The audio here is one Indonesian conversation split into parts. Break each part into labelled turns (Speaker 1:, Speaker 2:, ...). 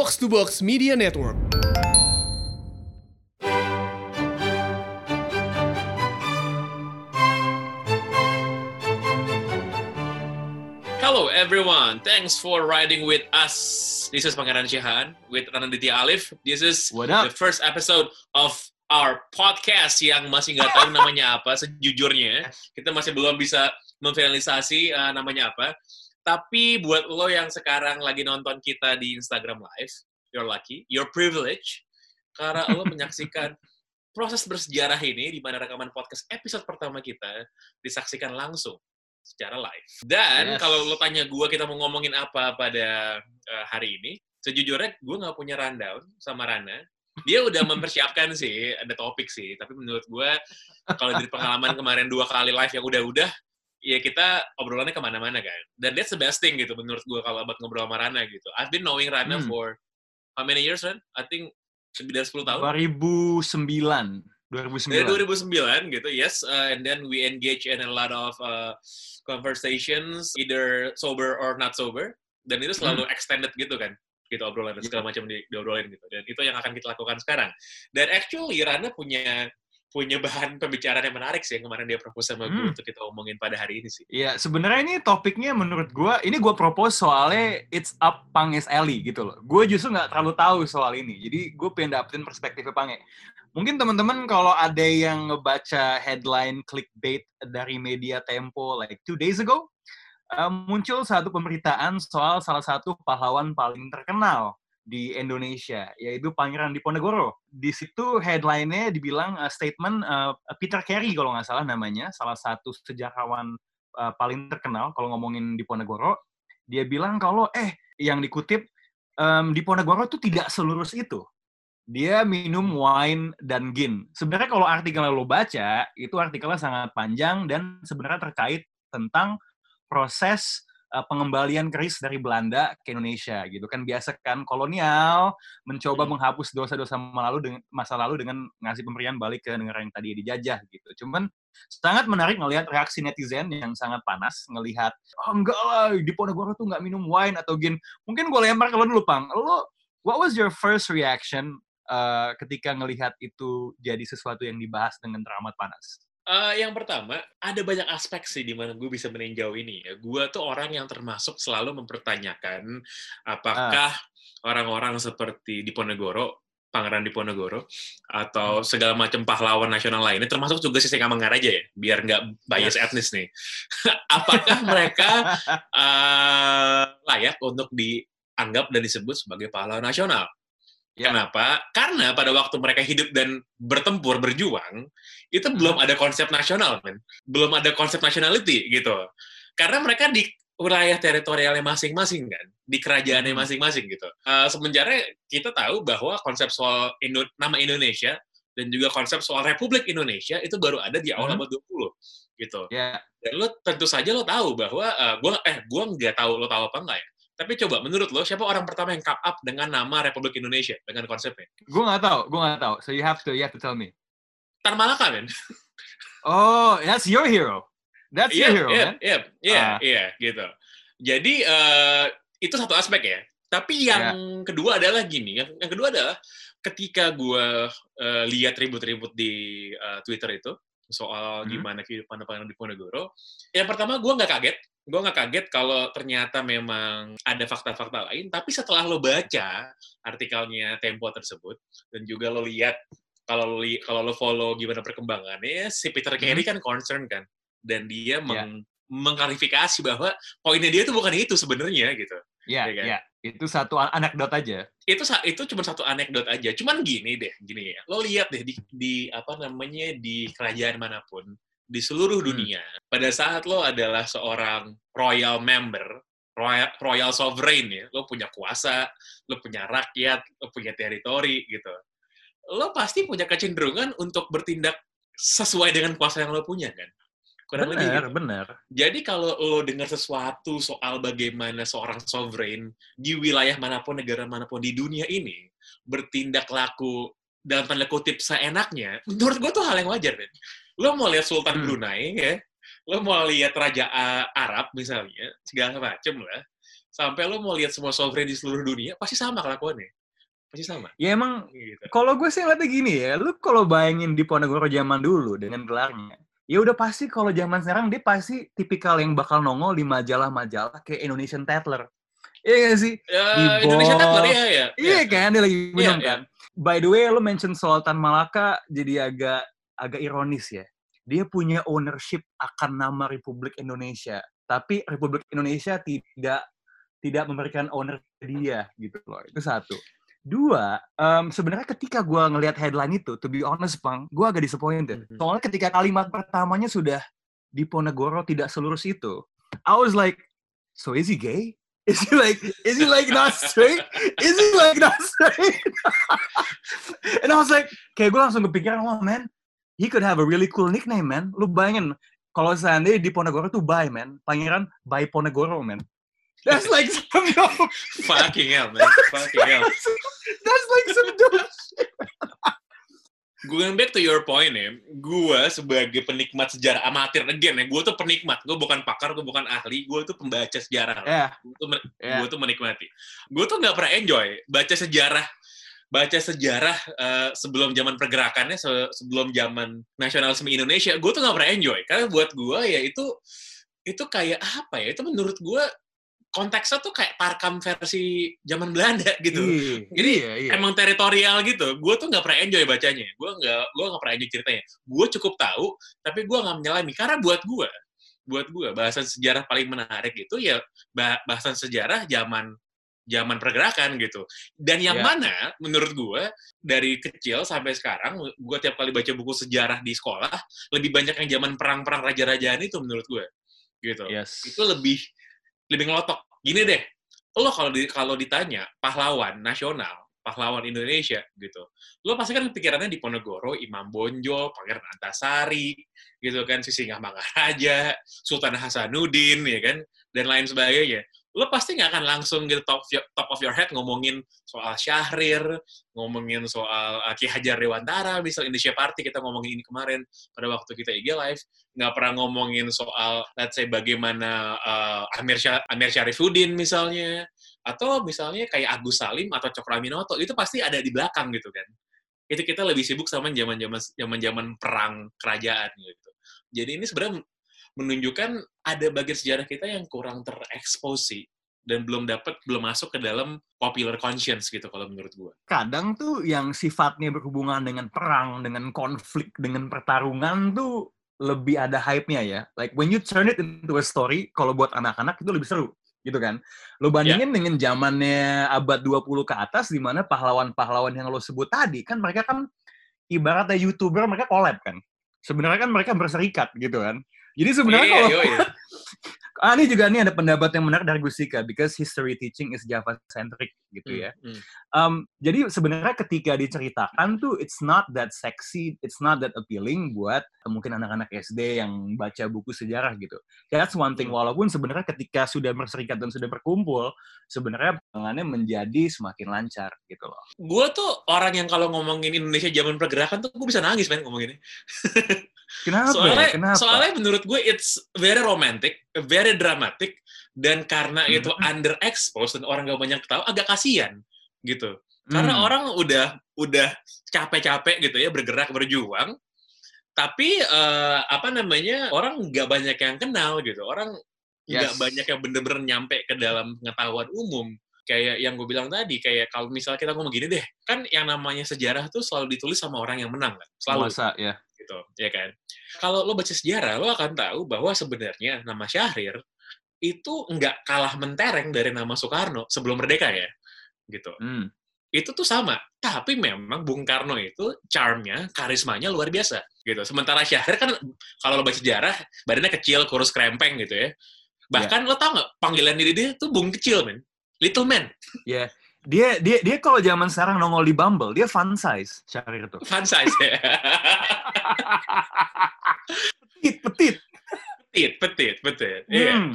Speaker 1: Box to Box Media Network.
Speaker 2: Hello everyone, thanks for riding with us. This is Pangeran Syahan with Ranaditya Alif. This is
Speaker 3: What up?
Speaker 2: the first episode of our podcast yang masih nggak tahu namanya apa sejujurnya. Kita masih belum bisa memfinalisasi uh, namanya apa. Tapi buat lo yang sekarang lagi nonton kita di Instagram Live, you're lucky, you're privileged karena lo menyaksikan proses bersejarah ini di mana rekaman podcast episode pertama kita disaksikan langsung secara live. Dan
Speaker 3: Yes.
Speaker 2: kalau lo tanya gue kita mau ngomongin apa pada uh, hari ini, sejujurnya gue nggak punya rundown sama Rana. Dia udah mempersiapkan sih, ada topik sih. Tapi menurut gue, kalau dari pengalaman kemarin dua kali live yang udah-udah, ya kita obrolannya ke mana-mana kan. Dan that's the best thing gitu menurut gue kalau buat ngobrol sama Rana gitu. I've been knowing Rana
Speaker 3: Hmm.
Speaker 2: for how many years, Ran? I think 9-10 tahun.
Speaker 3: 2009. 2009.
Speaker 2: Dari 2009 gitu, yes. Uh, and then we engage in a lot of uh, conversations, either sober or not sober. Dan itu selalu extended gitu kan, gitu obrolan dan segala macam di, diobrolin gitu. Dan itu yang akan kita lakukan sekarang. Dan actually Rana punya punya bahan pembicaraan yang menarik sih yang kemarin dia propose sama gue
Speaker 3: Hmm.
Speaker 2: untuk kita omongin pada hari ini sih.
Speaker 3: Iya, sebenarnya ini topiknya menurut gue, ini gue propose soalnya it's up Panges Alley gitu loh. Gue justru nggak terlalu tahu soal ini, jadi gue pengen dapetin perspektifnya Pange. Mungkin teman-teman kalau ada yang ngebaca headline clickbait dari media Tempo like two days ago, eh, muncul satu pemberitaan soal salah satu pahlawan paling terkenal di Indonesia, yaitu Pangeran Diponegoro. Di situ headline-nya dibilang uh, statement uh, Peter Carey kalau nggak salah namanya, salah satu sejarawan uh, paling terkenal kalau ngomongin Diponegoro. Dia bilang kalau eh yang dikutip um, Diponegoro itu tidak selurus itu. Dia minum wine dan gin. Sebenarnya kalau artikelnya lo baca, itu artikelnya sangat panjang dan sebenarnya terkait tentang proses uh, pengembalian keris dari Belanda ke Indonesia gitu kan biasa kan kolonial mencoba
Speaker 2: Hmm.
Speaker 3: menghapus dosa-dosa masa lalu dengan masa lalu dengan ngasih pemberian balik ke negara yang tadi dijajah gitu. Cuman sangat menarik ngelihat reaksi netizen yang sangat panas ngelihat oh enggak lah di Ponorogo tuh nggak minum wine atau gin. Mungkin gue lempar ke lo dulu pang. Lo what was your first reaction uh, ketika ngelihat itu jadi sesuatu yang dibahas dengan teramat panas?
Speaker 2: Eh, yang pertama, ada banyak aspek sih di mana gue bisa meninjau ini. ya. Gue tuh orang yang termasuk selalu mempertanyakan apakah orang-orang seperti Diponegoro, Pangeran Diponegoro, atau segala macam pahlawan nasional lainnya, termasuk juga si Singamangara aja ya, biar nggak bias
Speaker 3: Yes.
Speaker 2: etnis nih. apakah mereka eh, layak untuk dianggap dan disebut sebagai pahlawan nasional?
Speaker 3: Ya.
Speaker 2: Kenapa? Karena pada waktu mereka hidup dan bertempur, berjuang, itu belum ada konsep nasional, men. Belum ada konsep nationality, gitu. Karena mereka di wilayah teritorialnya masing-masing, kan. Di kerajaannya
Speaker 3: Hmm.
Speaker 2: masing-masing, gitu. Eh, semenjak kita tahu bahwa konsep soal Indo- nama Indonesia dan juga konsep soal Republik Indonesia itu baru ada di awal
Speaker 3: Hmm.
Speaker 2: abad 20, gitu.
Speaker 3: ya,
Speaker 2: Dan lo tentu saja lo tahu bahwa eh, gua eh gua nggak tahu lo tahu apa enggak ya. Tapi coba menurut lo siapa orang pertama yang come up dengan nama Republik Indonesia dengan konsepnya?
Speaker 3: gue nggak tahu, gue nggak tahu. So you have to, you have to tell me.
Speaker 2: Tan Malaka men.
Speaker 3: Oh, that's your hero. That's your hero,
Speaker 2: iya,
Speaker 3: man.
Speaker 2: iya, iya,
Speaker 3: Ah.
Speaker 2: iya, gitu. Jadi eh, itu satu aspek ya. Tapi yang kedua adalah gini, yang, yang kedua adalah ketika gue eh, lihat ribut-ribut di eh, Twitter itu soal
Speaker 3: Hmm.
Speaker 2: gimana kehidupan pangeran di Ponegoro, yang pertama gue nggak kaget, gue nggak kaget kalau ternyata memang ada fakta-fakta lain. Tapi setelah lo baca artikelnya Tempo tersebut dan juga lo lihat kalau lo li- kalau lo follow gimana perkembangannya, si Peter Carey kan concern kan, dan dia meng- mengklarifikasi bahwa poinnya dia tuh bukan itu sebenarnya gitu.
Speaker 3: Ya,
Speaker 2: Iya kan?
Speaker 3: ya. Itu satu an- anekdot aja.
Speaker 2: Itu itu cuma satu anekdot aja. Cuman gini deh, gini ya. Lo lihat deh di, di apa namanya di kerajaan mana pun di seluruh
Speaker 3: Hmm.
Speaker 2: dunia. Pada saat lo adalah seorang royal member, royal, royal sovereign ya, lo punya kuasa, lo punya rakyat, lo punya teritori gitu. Lo pasti punya kecenderungan untuk bertindak sesuai dengan kuasa yang lo punya kan. Kurang lebih gitu.
Speaker 3: benar.
Speaker 2: Jadi kalau lo dengar sesuatu soal bagaimana seorang sovereign di wilayah mana pun, negara mana pun di dunia ini bertindak laku dalam tanda kutip seenaknya, menurut gue tuh hal yang wajar, Ben. Lo mau lihat Sultan
Speaker 3: Hmm.
Speaker 2: Brunei, ya, lo mau lihat Raja Arab misalnya, segala macem lah, sampai lo mau lihat semua sovereign di seluruh dunia, pasti sama kelakuannya. Pasti sama.
Speaker 3: Ya emang
Speaker 2: Gitu.
Speaker 3: kalau gue sih ngeliatnya gini ya, lu kalau bayangin di Ponegoro zaman dulu dengan gelarnya, ya udah pasti kalau zaman sekarang dia pasti tipikal yang bakal nongol di majalah-majalah kayak Indonesian Tatler. Iya gak sih?
Speaker 2: Ya,
Speaker 3: Di
Speaker 2: Indonesia
Speaker 3: bawah.
Speaker 2: Tatler, iya, iya.
Speaker 3: Iya kan, dia lagi minum
Speaker 2: Iya,
Speaker 3: kan. By the way, lo mention soal Tan Malaka jadi agak agak ironis ya. Dia punya ownership akan nama Republik Indonesia, tapi Republik Indonesia tidak tidak memberikan owner dia gitu loh. Itu satu. Dua, em, sebenarnya ketika gua ngelihat headline itu, to be honest, Bang, gua agak disappointed.
Speaker 2: Mhm.
Speaker 3: Soalnya ketika kalimat pertamanya sudah di Ponegoro tidak selurus itu, I was like, so is he gay? Is he like, is he like not straight? Is he like not straight? And I was like, kayak gue langsung kepikiran, oh man, he could have a really cool nickname, man. Lu bayangin, kalau seandainya di Ponegoro tuh Bay, man. Pangeran Bay Ponegoro, man. That's like some dope,
Speaker 2: Fucking hell, man. Fucking hell.
Speaker 3: that's like some dope.
Speaker 2: Going back to your point ya, gue sebagai penikmat sejarah amatir, again ya, gue tuh penikmat, gue bukan pakar, gue bukan ahli, gue tuh pembaca sejarah.
Speaker 3: Ya,
Speaker 2: Gue tuh, men- gua tuh menikmati. Gue tuh nggak pernah enjoy baca sejarah, baca sejarah eh, sebelum zaman pergerakannya, se- sebelum zaman nasionalisme Indonesia, gue tuh nggak pernah enjoy. Karena buat gue ya itu itu kayak apa ya? Itu menurut gue konteksnya tuh kayak parkam versi zaman Belanda gitu.
Speaker 3: Iya,
Speaker 2: Jadi,
Speaker 3: iya, iya.
Speaker 2: emang teritorial gitu. Gue tuh nggak pernah enjoy bacanya. Gue nggak, gue nggak pernah enjoy ceritanya. Gue cukup tahu, tapi gue nggak menyelami. Karena buat gue, buat gue bahasan sejarah paling menarik itu ya bah- bahasan sejarah zaman zaman pergerakan gitu. Dan yang
Speaker 3: Ya.
Speaker 2: mana menurut gue dari kecil sampai sekarang, gue tiap kali baca buku sejarah di sekolah lebih banyak yang zaman perang-perang raja-rajaan itu menurut gue, gitu
Speaker 3: Yes.
Speaker 2: itu lebih lebih ngelotok. Gini deh, lo kalau di, kalau ditanya pahlawan nasional, pahlawan Indonesia gitu, lo pasti kan pikirannya di Ponegoro, Imam Bonjol, Pangeran Antasari, gitu kan, Sisingamangaraja, Mangaraja, Sultan Hasanuddin, ya kan, dan lain sebagainya. Lo pasti nggak akan langsung gitu top, top of your head ngomongin soal Syahrir, ngomongin soal uh, Ki Hajar Dewantara, misal Indonesia Party, kita ngomongin ini kemarin pada waktu kita IG Live, nggak pernah ngomongin soal let's say bagaimana uh, Amir Syah, Amir Syarifuddin misalnya atau misalnya kayak Agus Salim atau Cokraminoto itu pasti ada di belakang gitu kan. Itu kita lebih sibuk sama zaman-zaman zaman-zaman perang kerajaan gitu. Jadi ini sebenarnya menunjukkan ada bagian sejarah kita yang kurang terekspos sih dan belum dapat belum masuk ke dalam popular conscience gitu kalau menurut gua
Speaker 3: kadang tuh yang sifatnya berhubungan dengan perang, dengan konflik, dengan pertarungan tuh lebih ada hype-nya ya. Like when you turn it into a story, kalau buat anak-anak itu lebih seru, gitu kan. Lo bandingin dengan zamannya abad 20 ke atas, di mana pahlawan-pahlawan yang lo sebut tadi, kan mereka kan ibaratnya YouTuber, mereka collab kan. Sebenarnya kan mereka berserikat gitu kan. Jadi sebenarnya
Speaker 2: Iya,
Speaker 3: kalau. Ah, ini juga nih ada pendapat yang menarik dari Gusika because history teaching is Java centric gitu ya.
Speaker 2: Hmm, hmm.
Speaker 3: Um, jadi sebenarnya ketika diceritakan tuh it's not that sexy, it's not that appealing buat mungkin anak-anak SD yang baca buku sejarah gitu. That's one thing.
Speaker 2: Hmm.
Speaker 3: Walaupun sebenarnya ketika sudah berserikat dan sudah berkumpul, sebenarnya penanganannya menjadi semakin lancar gitu loh.
Speaker 2: gue tuh orang yang kalau ngomongin Indonesia zaman pergerakan tuh gue bisa nangis men ngomonginnya
Speaker 3: Kenapa?
Speaker 2: soalnya
Speaker 3: ya? Kenapa?
Speaker 2: soalnya menurut gue it's very romantic, very dramatic, dan karena
Speaker 3: Hmm.
Speaker 2: itu underexposed dan orang gak banyak tahu, agak kasihan gitu. Karena
Speaker 3: Hmm.
Speaker 2: orang udah udah capek-capek gitu ya bergerak berjuang, tapi eh, apa namanya orang nggak banyak yang kenal gitu. Orang nggak
Speaker 3: Yes.
Speaker 2: banyak yang bener-bener nyampe ke dalam pengetahuan umum. Kayak yang gue bilang tadi, kayak kalau misalnya kita ngomong gini deh, kan yang namanya sejarah tuh selalu ditulis sama orang yang menang kan, selalu
Speaker 3: Penguasa, ya.
Speaker 2: Gitu, ya kan? Kalau lo baca sejarah, lo akan tahu bahwa sebenarnya nama Syahrir itu nggak kalah mentereng dari nama Soekarno sebelum merdeka ya, gitu.
Speaker 3: Hmm.
Speaker 2: Itu tuh sama, tapi memang Bung Karno itu charmnya, karismanya luar biasa, gitu. Sementara Syahrir kan kalau lo baca sejarah, badannya kecil, kurus krempeng gitu ya. Bahkan lo tau nggak panggilan diri dia tuh Bung Kecil, men. Little Man,
Speaker 3: Ya. Dia dia dia kalau zaman sekarang nongol di Bumble, dia fun size Syahrir tuh.
Speaker 2: fun size ya.
Speaker 3: Petit, petit.
Speaker 2: petit, petit, petit. Iya.
Speaker 3: Hmm.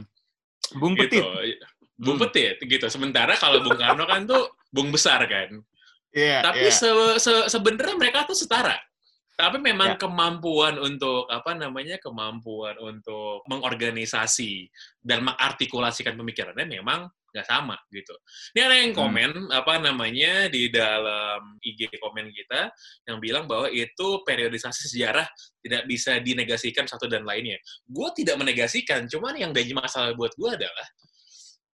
Speaker 3: Bung
Speaker 2: gitu.
Speaker 3: Petit.
Speaker 2: Bung
Speaker 3: Hmm.
Speaker 2: Petit gitu. Sementara kalau Bung Karno kan tuh Bung besar kan.
Speaker 3: Iya,
Speaker 2: Tapi
Speaker 3: iya.
Speaker 2: se- se- sebenarnya mereka tuh setara. Tapi memang
Speaker 3: Ya.
Speaker 2: kemampuan untuk apa namanya kemampuan untuk mengorganisasi dan mengartikulasikan pemikirannya memang nggak sama gitu. Ini ada yang
Speaker 3: Hmm.
Speaker 2: komen apa namanya di dalam IG komen kita yang bilang bahwa itu periodisasi sejarah tidak bisa dinegasikan satu dan lainnya. Gue tidak menegasikan, cuman yang jadi masalah buat gue adalah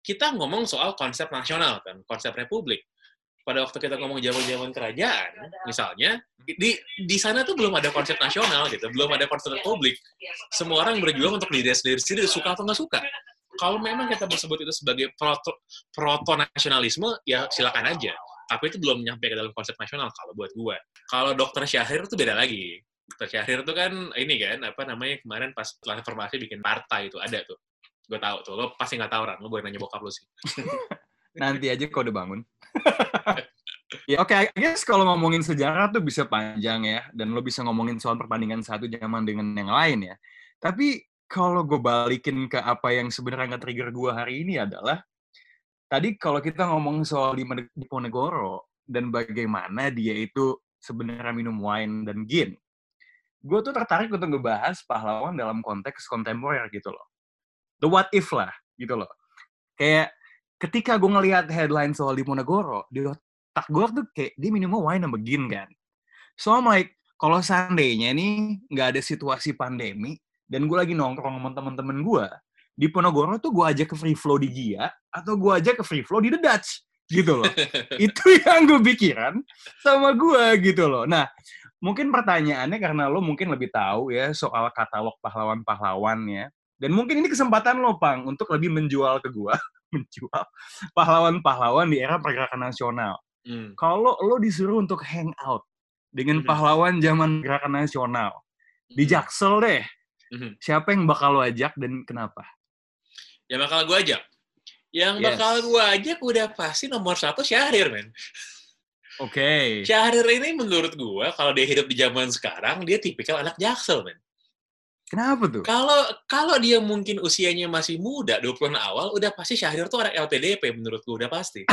Speaker 2: kita ngomong soal konsep nasional kan, konsep republik. Pada waktu kita ngomong zaman-zaman kerajaan, misalnya di di sana tuh belum ada konsep nasional gitu, belum ada konsep republik. Semua orang berjuang untuk diri sendiri, sendiri suka atau nggak suka. Kalau memang kita sebut itu sebagai proto, proto nasionalisme, ya silakan aja. Tapi itu belum nyampe ke dalam konsep nasional kalau buat gue. Kalau dokter Syahrir itu beda lagi. Dokter Syahrir itu kan ini kan apa namanya kemarin pas setelah reformasi bikin partai itu ada tuh. Gue tahu tuh. Lo pasti nggak tahu Ran. Lo boleh nanya bokap lo sih.
Speaker 3: Nanti aja kau udah bangun. ya oke, I guess kalau ngomongin sejarah tuh bisa panjang ya, dan lo bisa ngomongin soal perbandingan satu zaman dengan yang lain ya. Tapi kalau gue balikin ke apa yang sebenarnya nge-trigger gue hari ini adalah, tadi kalau kita ngomong soal Dima- Diponegoro, dan bagaimana dia itu sebenarnya minum wine dan gin, gue tuh tertarik untuk ngebahas pahlawan dalam konteks kontemporer gitu loh. The what if lah, gitu loh. Kayak ketika gue ngelihat headline soal Diponegoro, di otak gue tuh kayak dia minum wine sama gin kan. So I'm like, kalau seandainya nih nggak ada situasi pandemi, dan gue lagi nongkrong sama temen-temen gue, di Ponorogo tuh gue ajak ke free flow di Gia, atau gue ajak ke free flow di The Dutch. Gitu loh. Itu yang gue pikiran sama gue gitu loh. Nah, mungkin pertanyaannya karena lo mungkin lebih tahu ya soal katalog pahlawan-pahlawannya. Dan mungkin ini kesempatan lo, Pang, untuk lebih menjual ke gue, menjual pahlawan-pahlawan di era pergerakan nasional.
Speaker 2: Hmm.
Speaker 3: Kalau lo disuruh untuk hang out dengan
Speaker 2: Mhm.
Speaker 3: pahlawan zaman gerakan nasional, di
Speaker 2: Hmm.
Speaker 3: Jaksel deh,
Speaker 2: Mhm.
Speaker 3: siapa yang bakal lo ajak dan kenapa?
Speaker 2: Ya bakal gue ajak. Yang
Speaker 3: Yes.
Speaker 2: bakal gue ajak udah pasti nomor satu Syahrir, men.
Speaker 3: Oke.
Speaker 2: Syahrir ini menurut gue, kalau dia hidup di zaman sekarang, dia tipikal anak jaksel, men.
Speaker 3: Kenapa tuh?
Speaker 2: Kalau kalau dia mungkin usianya masih muda, 20-an awal, udah pasti Syahrir tuh anak LPDP menurut gue, udah pasti.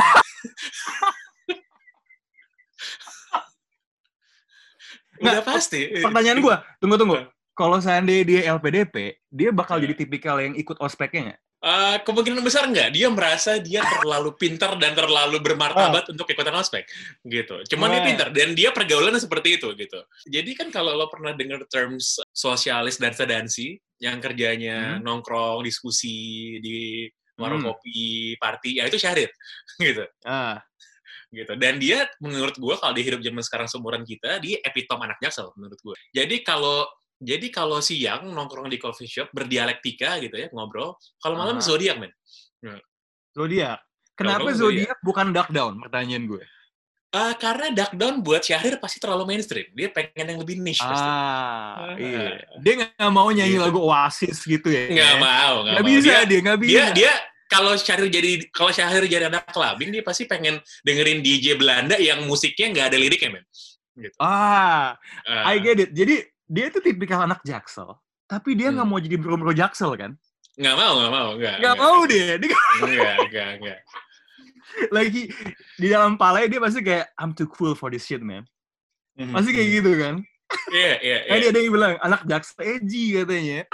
Speaker 2: udah
Speaker 3: Nggak,
Speaker 2: pasti.
Speaker 3: Pertanyaan gue, tunggu tunggu.
Speaker 2: Iya.
Speaker 3: Kalau seandainya dia LPDP, dia bakal
Speaker 2: Iya.
Speaker 3: jadi tipikal yang ikut ospeknya nggak?
Speaker 2: Eh, kemungkinan besar enggak, dia merasa dia terlalu pintar dan terlalu bermartabat untuk ikutan ospek, gitu. Cuman dia
Speaker 3: Wah.
Speaker 2: pintar dan dia pergaulannya seperti itu, gitu. Jadi kan kalau lo pernah dengar terms sosialis dan sedansi, yang kerjanya
Speaker 3: Hmm.
Speaker 2: nongkrong, diskusi di warung
Speaker 3: Hmm.
Speaker 2: kopi, party, ya itu Syahrir, gitu.
Speaker 3: Ah,
Speaker 2: gitu. Dan dia menurut gue kalau dia hidup zaman sekarang seumuran kita, dia epitom anak jaksel menurut gue. Jadi kalau jadi kalau siang nongkrong di coffee shop berdialektika gitu ya ngobrol, kalau malam
Speaker 3: Aha.
Speaker 2: zodiak men.
Speaker 3: zodiak. Kenapa zodiak bukan dark down? Pertanyaan gue.
Speaker 2: Eh, karena Duck Down buat Syahrir pasti terlalu mainstream. Dia pengen yang lebih niche pasti.
Speaker 3: Ah,
Speaker 2: Ah.
Speaker 3: iya. Dia nggak mau nyanyi
Speaker 2: Gitu.
Speaker 3: lagu Oasis gitu ya?
Speaker 2: Nggak mau,
Speaker 3: nggak
Speaker 2: mau.
Speaker 3: bisa
Speaker 2: Dia,
Speaker 3: dia, nggak bisa.
Speaker 2: dia, dia kalau Syahrir jadi kalau Syahrir jadi anak clubbing, dia pasti pengen dengerin DJ Belanda yang musiknya nggak ada liriknya men. Gitu.
Speaker 3: Ah,
Speaker 2: Ah,
Speaker 3: I get it. Jadi dia tuh tipikal anak jaksel, tapi dia nggak
Speaker 2: Hmm.
Speaker 3: mau jadi bro-bro jaksel kan?
Speaker 2: nggak mau, nggak mau, nggak.
Speaker 3: Nggak mau dia. Dia
Speaker 2: Nggak, nggak, nggak.
Speaker 3: lagi di dalam palanya dia pasti kayak I'm too cool for this shit man.
Speaker 2: Hmm.
Speaker 3: Pasti kayak gitu kan?
Speaker 2: Iya, iya,
Speaker 3: Kan
Speaker 2: iya.
Speaker 3: dia ada yang bilang anak jaksel edgy katanya.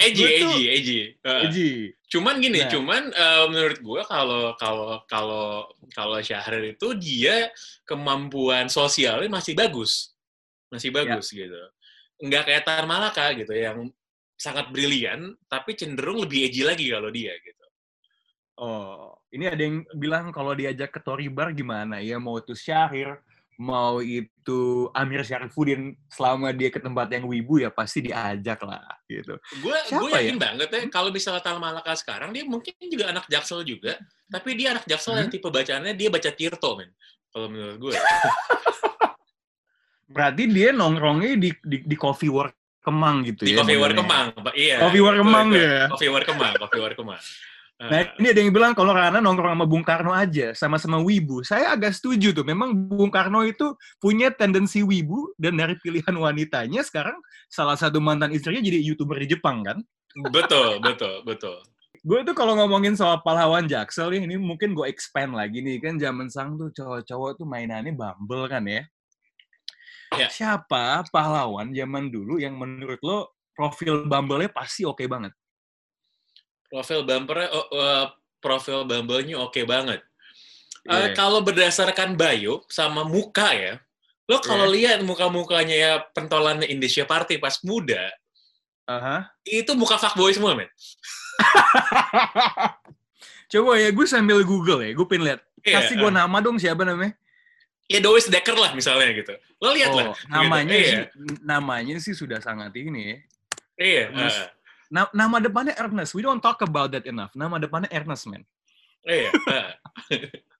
Speaker 2: Edgy,
Speaker 3: Gua tuh-
Speaker 2: edgy, edgy.
Speaker 3: Edgy.
Speaker 2: Cuman gini,
Speaker 3: Nah.
Speaker 2: cuman eh, menurut gue kalau kalau kalau kalau Syahrir itu dia kemampuan sosialnya masih bagus, masih
Speaker 3: Ya.
Speaker 2: bagus gitu. Nggak kayak Tar Malaka gitu yang sangat brilian, tapi cenderung lebih edgy lagi kalau dia gitu.
Speaker 3: Oh, ini ada yang bilang kalau diajak ke Tory Bar gimana ya mau itu Syahrir, mau itu Amir Syarifuddin selama dia ke tempat yang wibu ya pasti diajak lah gitu.
Speaker 2: Gue gue yakin
Speaker 3: ya?
Speaker 2: banget ya kalau misalnya Tar Malaka sekarang dia mungkin juga anak jaksel juga, tapi dia anak jaksel yang
Speaker 3: Hmm.
Speaker 2: tipe bacaannya dia baca Tirto men. Kalau menurut gue.
Speaker 3: Berarti dia nongkrongnya di di, di coffee work Kemang gitu
Speaker 2: di
Speaker 3: ya.
Speaker 2: Coffee War
Speaker 3: modelnya.
Speaker 2: Kemang, Pak. Iya.
Speaker 3: Coffee War
Speaker 2: itu,
Speaker 3: Kemang ya.
Speaker 2: Coffee War Kemang, Coffee War Kemang.
Speaker 3: Nah, ini ada yang bilang kalau Rana nongkrong sama Bung Karno aja, sama-sama wibu. Saya agak setuju tuh. Memang Bung Karno itu punya tendensi wibu, dan dari pilihan wanitanya sekarang salah satu mantan istrinya jadi YouTuber di Jepang kan?
Speaker 2: betul, betul, betul.
Speaker 3: Gue tuh kalau ngomongin soal pahlawan Jaksel nih, ini mungkin gue expand lagi nih. Kan zaman sang tuh cowok-cowok tuh mainannya Bumble kan ya.
Speaker 2: Ya.
Speaker 3: Siapa pahlawan zaman dulu yang menurut lo profil Bumble-nya pasti oke banget?
Speaker 2: Profil bumpernya, oh, uh, profil Bumble-nya oke banget. Uh,
Speaker 3: Iya.
Speaker 2: Kalau berdasarkan bio sama muka ya, lo kalau lihat muka-mukanya ya pentolannya Indonesia Party pas muda,
Speaker 3: Aha.
Speaker 2: itu muka fuckboy semua, men.
Speaker 3: Coba ya, gue sambil Google ya, gue pengen lihat.
Speaker 2: Iya,
Speaker 3: Kasih gue
Speaker 2: uh,
Speaker 3: nama dong siapa namanya?
Speaker 2: Ya Doris Decker lah misalnya gitu. Lo lihat lah.
Speaker 3: Oh, namanya
Speaker 2: Gitu.
Speaker 3: sih,
Speaker 2: Iya.
Speaker 3: namanya sih sudah sangat ini ya.
Speaker 2: Iya.
Speaker 3: Terus,
Speaker 2: uh,
Speaker 3: Na- nama depannya Ernest. We don't talk about that enough. Nama depannya Ernest, man.
Speaker 2: iya. uh.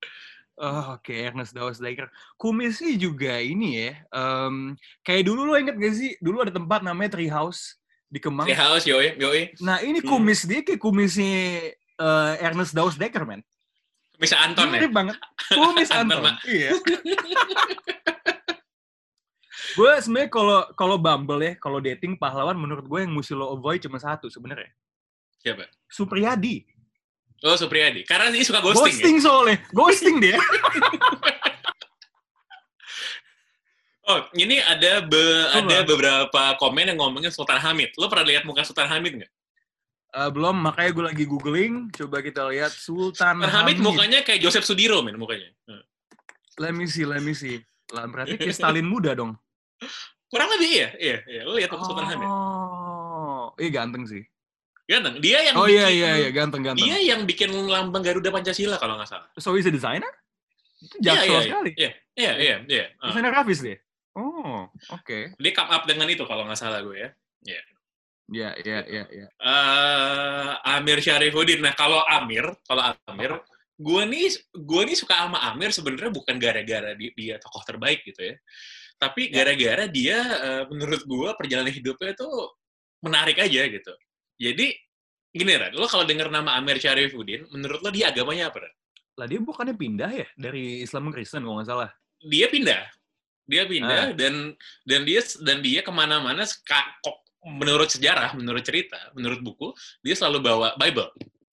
Speaker 3: Oh, Oke, Ernest Dawes Dekker. Kumisnya juga ini ya. em, kayak dulu lo inget gak sih? Dulu ada tempat namanya Tree House di Kemang.
Speaker 2: Di house, yoi, yoi.
Speaker 3: Nah, ini
Speaker 2: Hmm.
Speaker 3: kumis dia kayak kumisnya eh, Ernest Dawes Dekker, man.
Speaker 2: Bisa Anton ya.
Speaker 3: Mirip banget. Kumis
Speaker 2: Anton,
Speaker 3: Anton. Iya. gue sebenarnya kalau kalau Bumble ya, kalau dating pahlawan menurut gue yang mesti lo avoid cuma satu sebenarnya.
Speaker 2: Siapa?
Speaker 3: Supriyadi.
Speaker 2: Oh, Supriyadi. Karena dia suka ghosting,
Speaker 3: Ghosting,
Speaker 2: ya?
Speaker 3: soalnya. Ghosting dia.
Speaker 2: Oh, ini ada be- ada beberapa komen yang ngomongin Sultan Hamid. Lo pernah lihat muka Sultan Hamid nggak?
Speaker 3: Eh, belum, makanya gue lagi googling. Coba kita lihat Sultan
Speaker 2: Sultan Hamid mukanya kayak Joseph Sudiro, men, mukanya. Hmm.
Speaker 3: Let me see, let me see. Lah, berarti kayak Stalin muda dong.
Speaker 2: Kurang lebih iya, iya, iya. Lo lihat muka Sultan Hamid.
Speaker 3: Oh, iya ganteng sih.
Speaker 2: Ganteng. Dia yang
Speaker 3: Oh iya
Speaker 2: bikin-
Speaker 3: iya iya ganteng ganteng.
Speaker 2: Dia yang bikin lambang Garuda Pancasila kalau nggak salah.
Speaker 3: So he's a designer? Itu
Speaker 2: Iya,
Speaker 3: jaksel
Speaker 2: iya, iya.
Speaker 3: sekali.
Speaker 2: Iya, iya, iya, iya.
Speaker 3: Desainer grafis dia. Oh, oke.
Speaker 2: Dia come up dengan itu kalau nggak salah gue ya.
Speaker 3: Iya iya iya iya.
Speaker 2: eh Amir Syarifuddin. Nah, kalau Amir, kalau Amir, gue nih, gue nih suka sama Amir sebenarnya bukan gara-gara di- dia tokoh terbaik gitu ya. Tapi
Speaker 3: Ya.
Speaker 2: gara-gara dia, eh, menurut gue perjalanan hidupnya tuh menarik aja gitu. Jadi gini Ran, lo kalau denger nama Amir Syarifuddin, menurut lo dia agamanya apa Ran?
Speaker 3: Lah dia bukannya pindah ya dari Islam ke Kristen kalau nggak salah.
Speaker 2: Dia pindah, dia
Speaker 3: Ah.
Speaker 2: pindah dan dan dia dan dia ke mana-mana kok menurut sejarah, menurut cerita, menurut buku, dia selalu bawa Bible.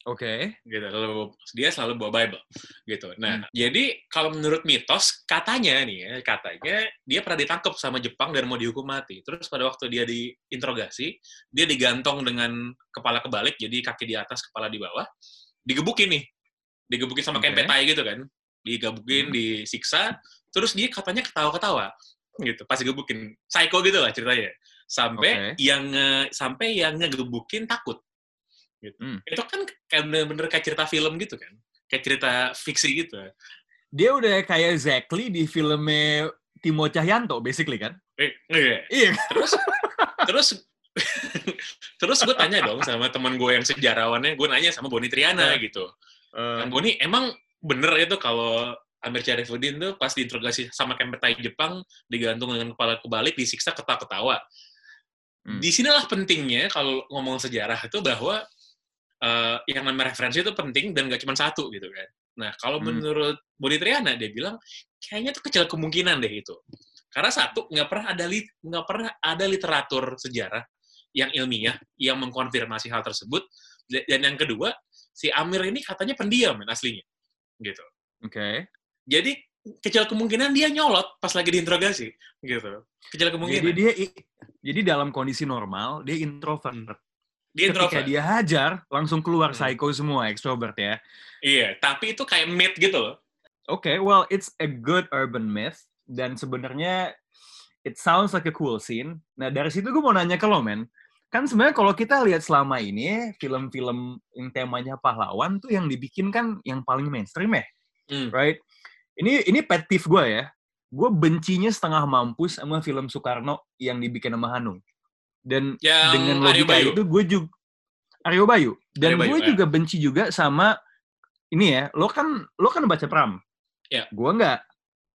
Speaker 3: Oke.
Speaker 2: gitu selalu bawa- dia selalu bawa Bible gitu nah
Speaker 3: Hmm.
Speaker 2: jadi kalau menurut mitos katanya nih ya katanya dia pernah ditangkap sama Jepang dan mau dihukum mati terus pada waktu dia diinterogasi dia digantung dengan kepala kebalik jadi kaki di atas kepala di bawah digebukin nih digebukin sama
Speaker 3: Oke.
Speaker 2: kempetai gitu kan digebukin
Speaker 3: Hmm.
Speaker 2: disiksa terus dia katanya ketawa-ketawa gitu pas digebukin psycho gitu lah ceritanya sampai
Speaker 3: Oke.
Speaker 2: yang sampai yang ngegebukin takut gitu.
Speaker 3: Hmm.
Speaker 2: Itu kan kayak bener-bener kayak cerita film gitu kan. Kayak cerita fiksi gitu.
Speaker 3: Dia udah kayak Zackly di filmnya Timo Cahyanto, basically kan?
Speaker 2: Eh, iya.
Speaker 3: Iya.
Speaker 2: Terus terus terus gue tanya dong sama teman gue yang sejarawannya, gue nanya sama Boni Triana
Speaker 3: Eh.
Speaker 2: gitu. Yang Boni, emang bener itu kalau Amir Syarifuddin tuh pas diinterogasi sama Kempetai Jepang, digantung dengan kepala kebalik, disiksa ketawa-ketawa.
Speaker 3: Hmm.
Speaker 2: Di sinilah pentingnya kalau ngomong sejarah itu bahwa eh, yang namanya referensi itu penting dan gak cuma satu gitu kan. Nah, kalau
Speaker 3: Hmm.
Speaker 2: menurut Boni Triana dia bilang kayaknya tuh kecil kemungkinan deh itu. Karena satu nggak pernah ada lit- nggak pernah ada literatur sejarah yang ilmiah yang mengkonfirmasi hal tersebut. Dan yang kedua, si Amir ini katanya pendiam aslinya. Gitu.
Speaker 3: Oke.
Speaker 2: Jadi kecil kemungkinan dia nyolot pas lagi diinterogasi gitu. Kecil kemungkinan.
Speaker 3: Jadi dia jadi dalam kondisi normal dia introvert.
Speaker 2: dia
Speaker 3: Ketika
Speaker 2: introvert.
Speaker 3: dia hajar langsung keluar
Speaker 2: Hmm.
Speaker 3: psycho semua extrovert ya.
Speaker 2: Iya, tapi itu kayak myth gitu loh.
Speaker 3: Oke, well it's a good urban myth dan sebenarnya it sounds like a cool scene. Nah dari situ gue mau nanya ke lo men, kan sebenarnya kalau kita lihat selama ini film-film yang temanya pahlawan tuh yang dibikin kan yang paling mainstream ya,
Speaker 2: Hmm.
Speaker 3: right? Ini ini pet peeve gue ya, gue bencinya setengah mampus sama film Soekarno yang dibikin sama Hanung. Dan
Speaker 2: Yang
Speaker 3: dengan logika
Speaker 2: Bayu.
Speaker 3: itu gue juga Aryo Bayu dan gue
Speaker 2: ya.
Speaker 3: juga benci juga sama ini ya lo kan lo kan baca pram
Speaker 2: Ya.
Speaker 3: gue nggak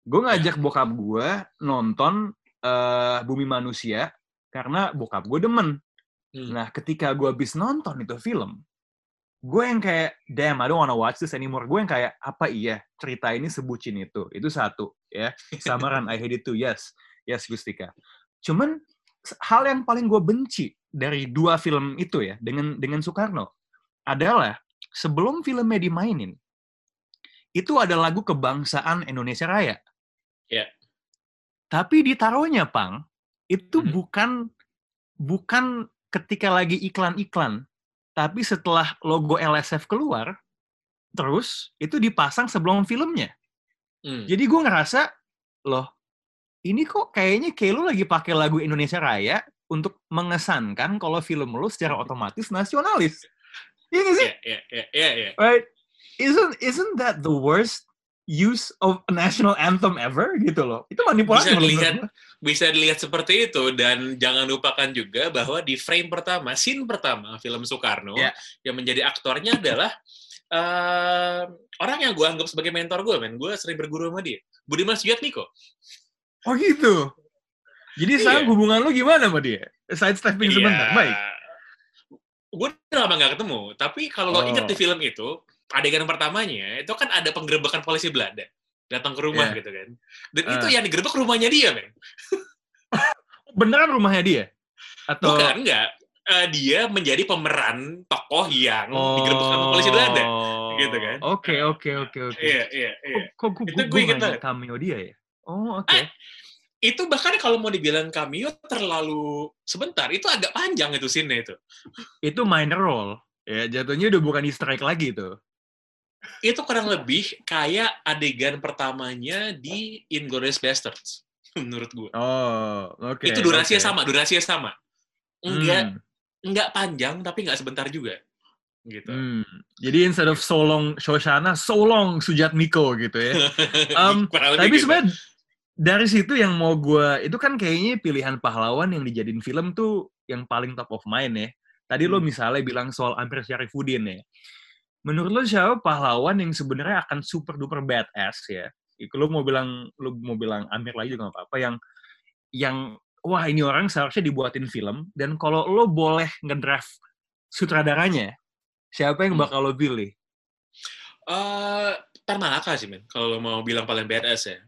Speaker 3: gue ngajak bokap gue nonton eh, Bumi Manusia karena bokap gue demen
Speaker 2: Hmm.
Speaker 3: nah ketika gue habis nonton itu film gue yang kayak damn I don't wanna watch this anymore. Gue yang kayak apa iya? Cerita ini sebucin itu. Itu satu ya. Samaran I hate it too. Yes. Yes Gustika. Cuman hal yang paling gue benci dari dua film itu ya dengan dengan Soekarno adalah sebelum filmnya dimainin itu ada lagu kebangsaan Indonesia Raya.
Speaker 2: Ya.
Speaker 3: Tapi ditaruhnya pang itu
Speaker 2: Mhm.
Speaker 3: bukan bukan ketika lagi iklan-iklan, tapi setelah logo LSF keluar, terus itu dipasang sebelum filmnya.
Speaker 2: Hmm.
Speaker 3: Jadi gue ngerasa, loh, ini kok kayaknya kayak lu lagi pakai lagu Indonesia Raya untuk mengesankan kalau film lu secara otomatis nasionalis. Iya sih?
Speaker 2: Iya, iya, iya, iya, iya.
Speaker 3: Right? Isn't isn't that the worst use of a national anthem ever gitu loh? Itu manipulasi
Speaker 2: Bisa dilihat bisa dilihat seperti itu dan jangan lupakan juga bahwa di frame pertama, scene pertama film Soekarno
Speaker 3: Ya.
Speaker 2: yang menjadi aktornya adalah eh, orang yang gue anggap sebagai mentor gue, men. Gue sering berguru sama dia. Budiman Sujatmiko.
Speaker 3: Oh gitu. Jadi
Speaker 2: Iya.
Speaker 3: sekarang hubungan lu gimana sama dia? Side stepping sebentar, baik.
Speaker 2: Gue udah lama gak ketemu, tapi kalau lo
Speaker 3: Oh.
Speaker 2: ingat di film itu, adegan pertamanya, itu kan ada penggerebekan polisi Belanda. Datang ke rumah
Speaker 3: Iya.
Speaker 2: gitu kan. Dan
Speaker 3: Ah.
Speaker 2: itu yang digerebek rumahnya dia, men.
Speaker 3: Beneran rumahnya dia? Atau
Speaker 2: Bukan, enggak. Eh, dia menjadi pemeran tokoh yang digerebek sama polisi Belanda. gitu kan.
Speaker 3: Oke, oke, oke, oke.
Speaker 2: Iya, iya, iya.
Speaker 3: Kok, gue,
Speaker 2: Itu
Speaker 3: gue,
Speaker 2: banget.
Speaker 3: cameo dia ya? Oh, oke.
Speaker 2: Ah, Itu bahkan kalau mau dibilang cameo terlalu sebentar, itu agak panjang itu scene itu.
Speaker 3: Itu minor role. Ya, jatuhnya udah bukan easter egg lagi tuh.
Speaker 2: Itu kurang lebih kayak adegan pertamanya di Inglourious Basterds, menurut gue.
Speaker 3: Oh, oke.
Speaker 2: itu durasinya
Speaker 3: oke.
Speaker 2: sama, durasinya sama. Enggak,
Speaker 3: Hmm,
Speaker 2: enggak panjang, tapi enggak sebentar juga. Gitu.
Speaker 3: hmm. Jadi instead of so long Shoshana, so long Sujatmiko gitu ya. Um, Tapi
Speaker 2: gitu.
Speaker 3: sebenarnya dari situ yang mau gue itu kan kayaknya pilihan pahlawan yang dijadiin film tuh yang paling top of mind ya. Tadi lo
Speaker 2: Hmm.
Speaker 3: misalnya bilang soal Amir Syarifuddin ya. Menurut lo siapa pahlawan yang sebenarnya akan super duper badass ya? Lo mau bilang lo mau bilang Amir lagi juga nggak apa-apa yang yang wah ini orang seharusnya dibuatin film dan kalau lo boleh ngedraft sutradaranya siapa yang
Speaker 2: Hmm.
Speaker 3: bakal lo pilih?
Speaker 2: Eh, Tan Malaka sih, men. Kalau lo mau bilang paling badass ya.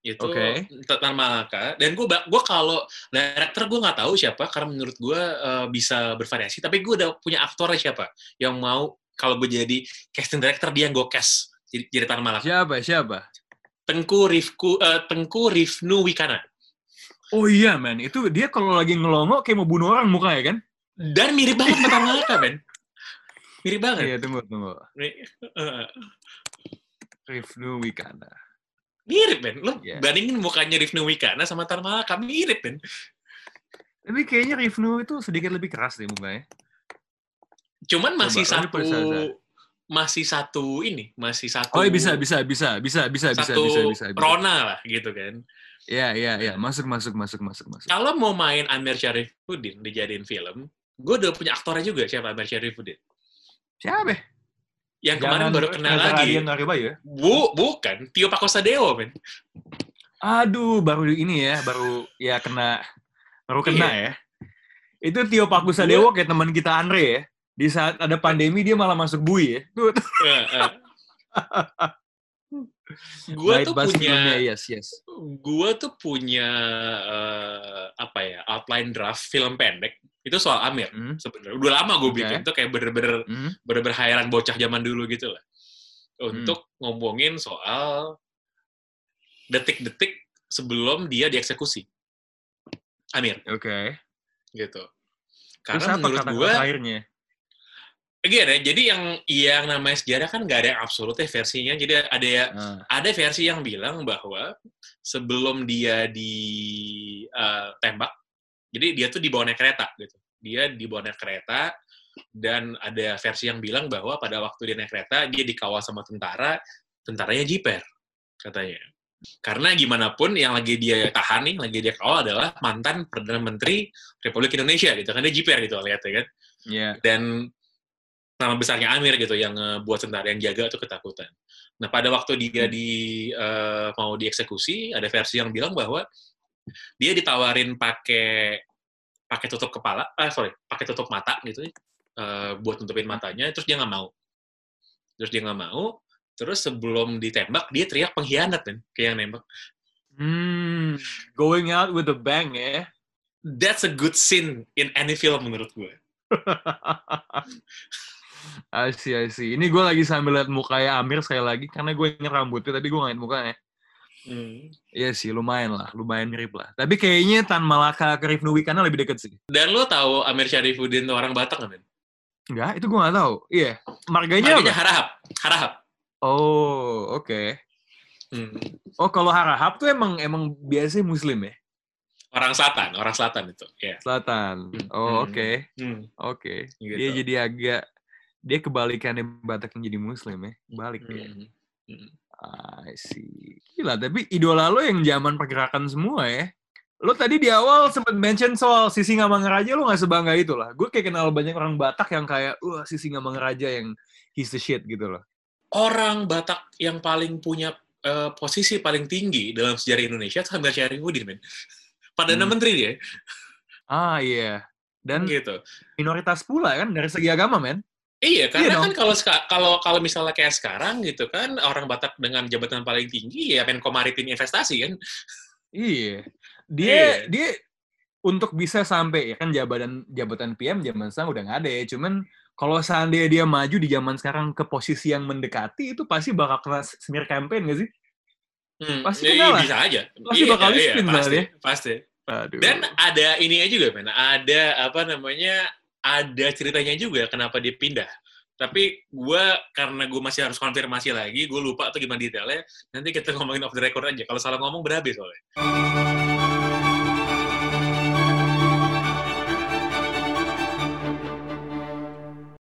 Speaker 2: Itu
Speaker 3: Oke.
Speaker 2: Tan Malaka. Dan gue gua kalau director gue nggak tahu siapa, karena menurut gue eh, bisa bervariasi. Tapi gue udah punya aktornya siapa yang mau kalau gue jadi casting director dia yang gue cast jadi, jadi Tan Malaka.
Speaker 3: Siapa? Siapa?
Speaker 2: Tengku Rifku eh, Tengku Rifnu Wikana.
Speaker 3: Oh iya men, itu dia kalau lagi ngelongo kayak mau bunuh orang mukanya kan?
Speaker 2: Dan mirip banget sama Malaka, men. Mirip banget.
Speaker 3: Iya tunggu tunggu.
Speaker 2: Eh,
Speaker 3: Rifnu Wikana.
Speaker 2: mirip, men. Lo
Speaker 3: Iya.
Speaker 2: bandingin mukanya Rifnu Wikana sama Tan Malaka, mirip, men.
Speaker 3: Tapi kayaknya Rifnu itu sedikit lebih keras deh mukanya.
Speaker 2: Cuman masih
Speaker 3: Coba,
Speaker 2: satu
Speaker 3: lanjut, Zaza.
Speaker 2: masih satu ini, masih satu
Speaker 3: Oh iya bisa bisa bisa bisa bisa bisa
Speaker 2: satu
Speaker 3: bisa bisa. bisa.
Speaker 2: Rona lah gitu kan.
Speaker 3: Iya iya iya masuk masuk masuk masuk masuk.
Speaker 2: Kalau mau main Amir Syarifuddin dijadiin film, gue udah punya aktornya juga siapa Amir Syarifuddin.
Speaker 3: Siapa?
Speaker 2: Yang kemarin baru kenal lagi.
Speaker 3: Yang Naribayu ya?
Speaker 2: Bu, bukan. Tio Pakusadewo, men.
Speaker 3: Aduh baru ini ya baru ya kena baru kena
Speaker 2: Iya.
Speaker 3: ya. Itu Tio Pakusadewo kayak teman kita Andre ya. Di saat ada pandemi dia malah masuk bui ya. Tuh, tuh.
Speaker 2: gue
Speaker 3: Night
Speaker 2: tuh punya
Speaker 3: yes yes.
Speaker 2: gue tuh punya eh, apa ya outline draft film pendek itu soal Amir
Speaker 3: Hmm.
Speaker 2: sebenarnya udah lama gue
Speaker 3: Oke.
Speaker 2: bikin itu kayak bener-bener
Speaker 3: Hmm.
Speaker 2: bener-bener hayalan bocah zaman dulu gitu lah untuk ngomongin soal detik-detik sebelum dia dieksekusi Amir
Speaker 3: Oke.
Speaker 2: gitu
Speaker 3: Terus
Speaker 2: karena
Speaker 3: apa
Speaker 2: menurut gue
Speaker 3: terakhirnya?
Speaker 2: Again ya, jadi yang yang namanya sejarah kan nggak ada yang absolut ya versinya. Jadi ada ya
Speaker 3: Ah.
Speaker 2: ada versi yang bilang bahwa sebelum dia ditembak, jadi dia tuh dibawa naik kereta gitu. Dia dibawa naik kereta dan ada versi yang bilang bahwa pada waktu dia naik kereta dia dikawal sama tentara, tentaranya jiper katanya. Karena gimana pun yang lagi dia tahan nih, lagi dia kawal adalah mantan Perdana Menteri Republik Indonesia gitu kan dia jiper gitu lihatnya kan
Speaker 3: Iya.
Speaker 2: dan nama besarnya Amir gitu yang eh, buat tentara yang jaga tuh ketakutan. Nah pada waktu dia di eh, mau dieksekusi ada versi yang bilang bahwa dia ditawarin pakai pakai tutup kepala, ah sorry pakai tutup mata gitu eh, buat nutupin matanya, terus dia nggak mau. Terus dia nggak mau. Terus sebelum ditembak dia teriak pengkhianat kan, kayak yang nembak.
Speaker 3: Hmm, going out with a bang ya.
Speaker 2: That's a good scene in any film menurut gue.
Speaker 3: I see, I see. Ini gue lagi sambil liat mukanya Amir sekali lagi, karena gue inget rambutnya, tapi gue inget mukanya.
Speaker 2: Hmm.
Speaker 3: Iya sih, lumayan lah, lumayan mirip lah. Tapi kayaknya Tan Malaka ke Rifnu Wikana lebih deket sih.
Speaker 2: Dan lo tahu Amir Syarifuddin tuh orang Batak nggak, men?
Speaker 3: Enggak, itu gue nggak tahu. Iya. Marganya,
Speaker 2: Marganya
Speaker 3: apa?
Speaker 2: Harahap. Harahap.
Speaker 3: Oh, oke.
Speaker 2: Hmm.
Speaker 3: Oh, kalau Harahap tuh emang emang biasanya muslim ya?
Speaker 2: Orang selatan, orang selatan itu. Ya.
Speaker 3: Selatan.
Speaker 2: Hmm.
Speaker 3: Oh, oke.
Speaker 2: Hmm.
Speaker 3: Oke.
Speaker 2: Gitu.
Speaker 3: Dia jadi agak dia kebalikannya Batak yang jadi muslim ya. Balik dia.
Speaker 2: Hmm. Hmm.
Speaker 3: I see. Gila, tapi idola lo yang zaman pergerakan semua ya. Lo tadi di awal sempat mention soal Sisi Ngamangaraja, lo gak sebangga itu lah. Gue kayak kenal banyak orang Batak yang kayak, wah Sisi Ngamangaraja yang he's the shit gitu loh.
Speaker 2: Orang Batak yang paling punya eh, posisi paling tinggi dalam sejarah Indonesia itu Hamzah Syarifudin, men. Perdana
Speaker 3: Hmm.
Speaker 2: Menteri dia.
Speaker 3: Ah iya. Dan
Speaker 2: gitu.
Speaker 3: minoritas pula kan dari segi agama men.
Speaker 2: Iya, karena
Speaker 3: dong.
Speaker 2: kan kalau kalau kalau misalnya kayak sekarang gitu kan orang Batak dengan jabatan paling tinggi ya Menko Maritim Investasi kan.
Speaker 3: Iya.
Speaker 2: Iya.
Speaker 3: Dia dia untuk bisa sampai ya kan jabatan jabatan PM zaman sekarang udah nggak ada ya. Cuman kalau seandainya dia maju di zaman sekarang ke posisi yang mendekati itu pasti bakal kena smear campaign gak sih?
Speaker 2: Hmm,
Speaker 3: Pasti
Speaker 2: ya, iya, bisa aja.
Speaker 3: Pasti
Speaker 2: Iya,
Speaker 3: bakal
Speaker 2: iya,
Speaker 3: di-spin lah
Speaker 2: pasti,
Speaker 3: dia.
Speaker 2: pasti.
Speaker 3: Aduh.
Speaker 2: Dan ada ini juga, men. Ada apa namanya? Ada ceritanya juga kenapa dia pindah. Tapi gue karena gue masih harus konfirmasi lagi, gue lupa tuh gimana detailnya. Nanti kita ngomongin off the record aja. Kalau salah ngomong berabe soalnya.